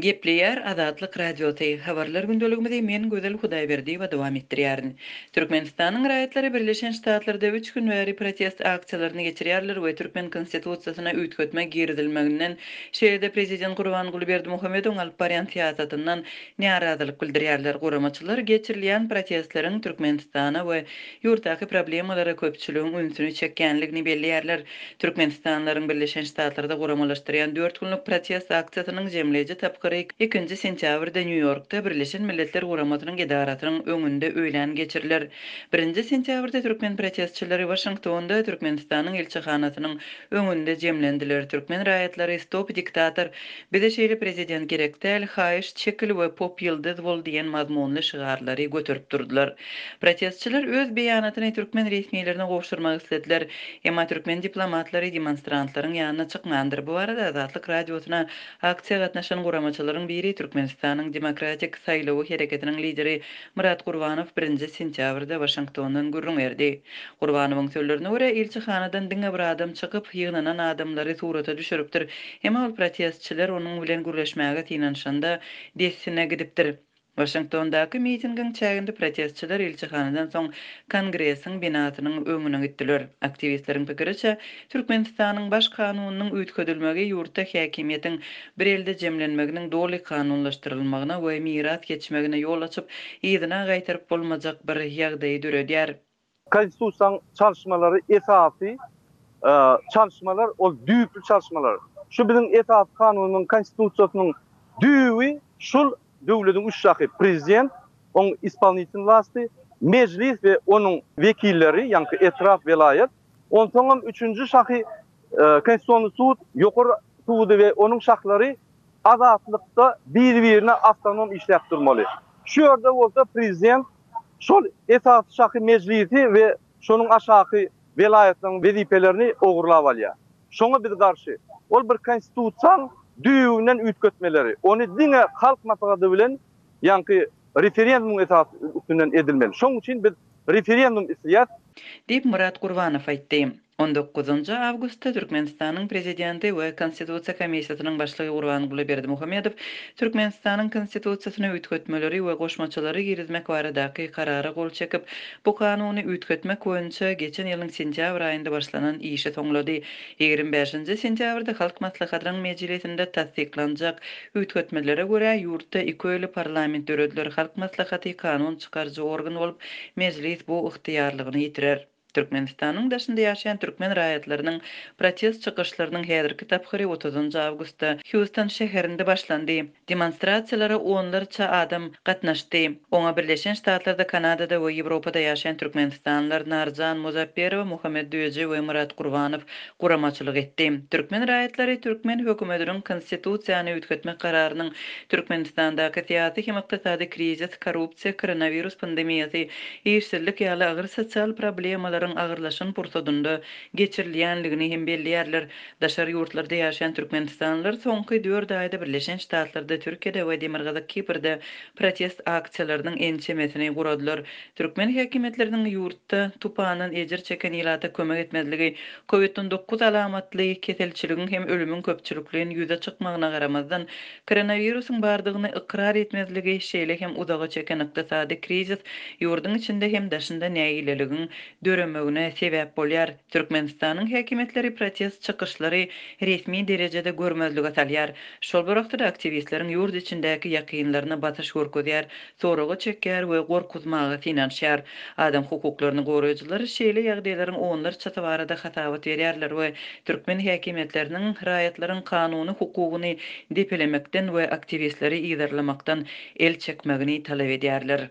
Gepleýär Azatlyk Radiosy, Habarlar gündeligimizi men Gözel Hudaýberdiýewa dowam etdirýärin. Türkmenistanyň raýatlary Birleşen Ştatlarda üç gün bäri protest aksiýalaryny geçirýärler we türkmen Konstitusiýasyna üýtgetme girizilmeginden, şeýle-de prezident Gurbanguly Berdimuhamedowyň alyp barýan syýasatyndan närazylyk bildirýärler. Guramaçylar geçirilýän protestleriň Türkmenistana we ýurtdaky problemalara köpçüligiň ünsüni çekýänligini belleýärler. Türkmenistanlylaryň Birleşen Ştatlarda guramalaşdyrýan dört günlük protest aksiýasynyň jemleýji tapgyry ikinji sentýabrda Nýu-Ýorkda Birleşen Milletler Guramasynyň edarasynyň öňünde öýlän geçiriler. Birinji sentýabrda türkmen protestçileri Waşingtonda Türkmenistanyň ilçihanasynyň öňünde jemlendiler, türkmen raýatlary Stop diktator! Bize şeýle prezident gerek däl, haýyş çekil we pop ýyldyz bol diýen mazmunly şygarlary göterip durdylar. Protestçiler öz beýanatyny türkmen resmilerine gowşurmak islediler. Emma türkmen diplomatlary demonstrantlaryň ýanyna çykmandyr. Bu barada Azatlyk Radiosyna aksiýa gatnaşan guramaçylaryň biri Türkmenistanyň Demokratik saýlawy hereketiniň lideri Myrat Gurbanow birinji sentýabrda Waşingtondan gürrüň berdi. Gurbanowyň sözlerine görä, ilçihanadan diňe bir adam çykyp, ýygnanan adamlary surata düşüripdir. Emma ol protestçiler onuň bilen gürleşmäge synanyşanda, dessine gidipdir. Waşingtondaky mitingiň çäginde protestçiler ilçihanadan soň Kongresiň binasynyň öňüne gitdiler. Aktiwistleriň pikiriçe, Türkmenistanyň Baş kanunynyň üýtgedilmegi ýurtda häkimiýetiň bir elde jemlenmeginiň doly kanunlaşdyrylmagyna we miras geçmegine ýol açyp, yzyna gaýtaryp bolmajak bir ýagdaýy döredýär. Konstitusiýanyň çalyşmalary esasy çalyşmalar, ol düýpli çalyşmalar. Şu biziň Esasy Kanunymyzyň, Konstitusiýasynyň düýbi şul döwletiň üç şahy, prezident, onuň ispolnitel wlasty, Mejlis we onuň wekilleri, ýaňky etrap, welaýat, Onsoňam üçünji şahy Konstitusion sud, Ýokary sudy we onuň şahlary azatlykda bir-birine awtonom işläp durmaly. Şu ýerde bolsa prezident şol esasy şahy Mejlisi we şonuň aşaky welaýatlaryň wezipelerini ogurlap alýar. Şoňa biz garşy. Ol bir konstitusiýaň düýbünden üýtgetmeleri, ony diňe halk maslahady bilen ýaňky referendumyň esasy üstünden edilmeli. Şoň üçin biz referendum isleýäs. diýip, Myrat Gurbanow aýtdy. On dokuzynjy awgustda Türkmenistanyň Prezidenti we Konstitusiýa komissiýasynyň başlygy Gurbanguly Berdimuhamedow Türkmenistanyň Konstitusiýasyna üýtgetmeleri we goşmaçalary girizmek baradaky Karara gol çekip, bu Kanuny üýtgetmek boýunça geçen ýylyň sentýabr aýynda başlanan işi soňlady. Ýigrimi bäşinji sentýabrda Halk Maslahatynyň mejlisinde tassyklanjak Üýtgetmelere görä, ýurtda iki öýli parlament dörediler, Halk Maslahaty kanun çykaryjy organ bolup, Mejlis bu ygtyýarlygyny ýitirer. Türkmenistanyň daşynda ýaşaýan türkmen raýatlarynyň protest çykyşlarynyň häzirki tapgyry otuzynjy awgustda Hýuston şäherinde başlandy. Demonstrasiýalara onlarça adam gatnaşdy. Oňa Birleşen Ştatlarda, Kanadada we Ýewropada ýaşaýan türkmenistanlylar Narjan Muzapperowa, Muhammet Döji we Myrat Gurbanow guramaçylyk etdi. Türkmen raýatlary türkmen hökümetiniň Konstitusiýany üýtgetmek kararynyň Türkmenistandaky syýasy hem ykdysady krizis, korrupsiýa, koronawirus pandemiýasy, işsizlik ýaly agyr sosial problemalaryň agyrlaşan pursadynda geçirilýändigini hem belleýärler. Daşary ýurtlarda ýaşaýan türkmenistanlylar soňky dört aýda Birleşen Ştatlarda, Türkiýede we Demirgazyk Kiprde protest aksiýalarynyň ençemesini guradylar. Türkmen häkimiýetleriniň ýurtda tupandan ejir çeken ilata kömek etmezligi, Covid on dokuz alamatly keselçiligiň hem ölümiň köpçülikleýin ýüze çykmagyna garamazdan, koronawirusyň bardygyny ykrar etmezligi, şeýle hem uzaga çeken ykdysady krizis ýurduň içinde hem daşynda nägileligiň döremegine sebäp bolýar. Türkmenistanyň häkimiýetleri protest çykyşlary resmi derejede görmezlige salýar. Şol bir wagtda-da aktiwistleriň ýurt içindäki ýakynlaryna basyş görkezýär, soraga çekýär we gorkuzmaga synanyşýar. Adam hukuklaryny goraýjylar şeýle ýagdaýlaryň onlarçasy barada hasabat berýärler we türkmen häkimiýetleriniň raýatlaryň kanuny hukugyny depelemekden we aktiwistleri yzarlamakdan el çekmegini talap edýärler.